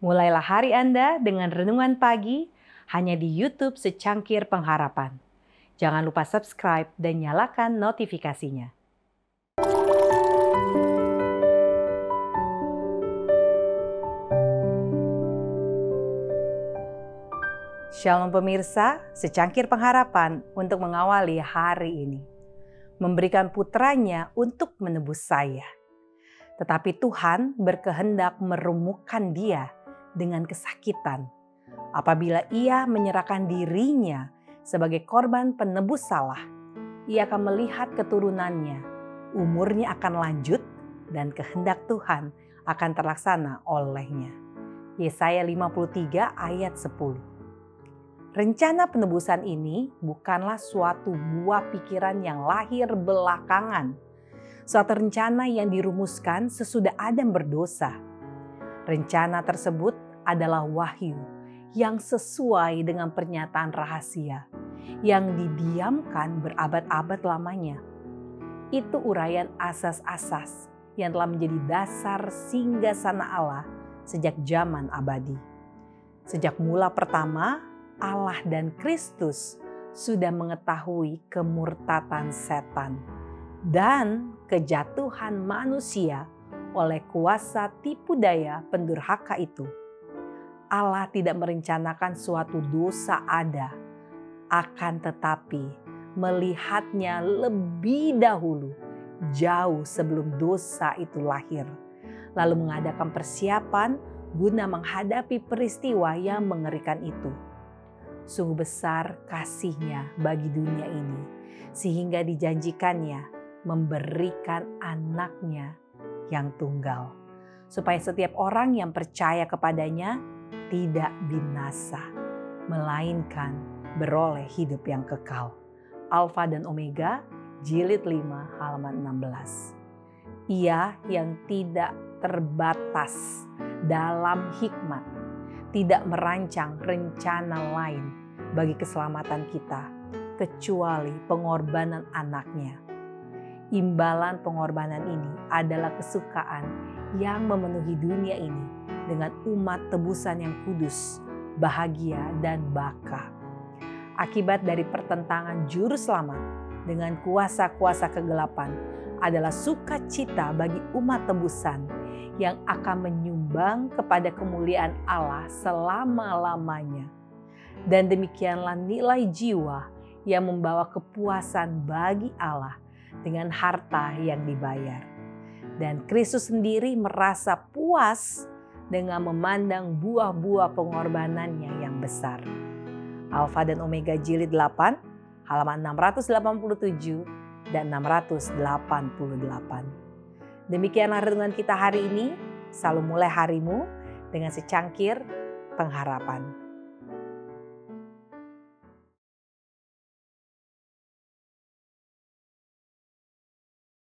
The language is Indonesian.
Mulailah hari Anda dengan renungan pagi hanya di YouTube Secangkir Pengharapan. Jangan lupa subscribe dan nyalakan notifikasinya. Shalom pemirsa, secangkir pengharapan untuk mengawali hari ini. Memberikan putranya untuk menebus saya. Tetapi Tuhan berkehendak merumuhkan dia dengan kesakitan apabila ia menyerahkan dirinya sebagai korban penebus salah. Ia akan melihat keturunannya, umurnya akan lanjut dan kehendak Tuhan akan terlaksana olehnya. Yesaya 53 ayat 10. Rencana penebusan ini bukanlah suatu buah pikiran yang lahir belakangan. Suatu rencana yang dirumuskan sesudah Adam berdosa. Rencana tersebut adalah wahyu yang sesuai dengan pernyataan rahasia yang didiamkan berabad-abad lamanya. Itu uraian asas-asas yang telah menjadi dasar singgah sana Allah sejak zaman abadi. Sejak mula pertama, Allah dan Kristus sudah mengetahui kemurtatan setan dan kejatuhan manusia oleh kuasa tipu daya pendurhaka itu. Allah tidak merencanakan suatu dosa ada, akan tetapi melihatnya lebih dahulu, jauh sebelum dosa itu lahir, lalu mengadakan persiapan guna menghadapi peristiwa yang mengerikan itu Sungguh besar kasihnya bagi dunia ini, sehingga dijanjikannya memberikan anaknya yang tunggal. Supaya setiap orang yang percaya kepadanya tidak binasa, melainkan beroleh hidup yang kekal. Alfa dan Omega, jilid 5 halaman 16. Ia yang tidak terbatas dalam hikmat, tidak merancang rencana lain bagi keselamatan kita, kecuali pengorbanan anaknya. Imbalan pengorbanan ini adalah kesukaan yang memenuhi dunia ini dengan umat tebusan yang kudus, bahagia, dan baka. Akibat dari pertentangan juru selamat dengan kuasa-kuasa kegelapan adalah sukacita bagi umat tebusan yang akan menyumbang kepada kemuliaan Allah selama-lamanya dan demikianlah nilai jiwa yang membawa kepuasan bagi Allah dengan harta yang dibayar. Dan Kristus sendiri merasa puas dengan memandang buah-buah pengorbanannya yang besar. Alfa dan Omega jilid 8 halaman 687 dan 688. Demikianlah renungan kita hari ini. Selalu mulai harimu dengan secangkir pengharapan.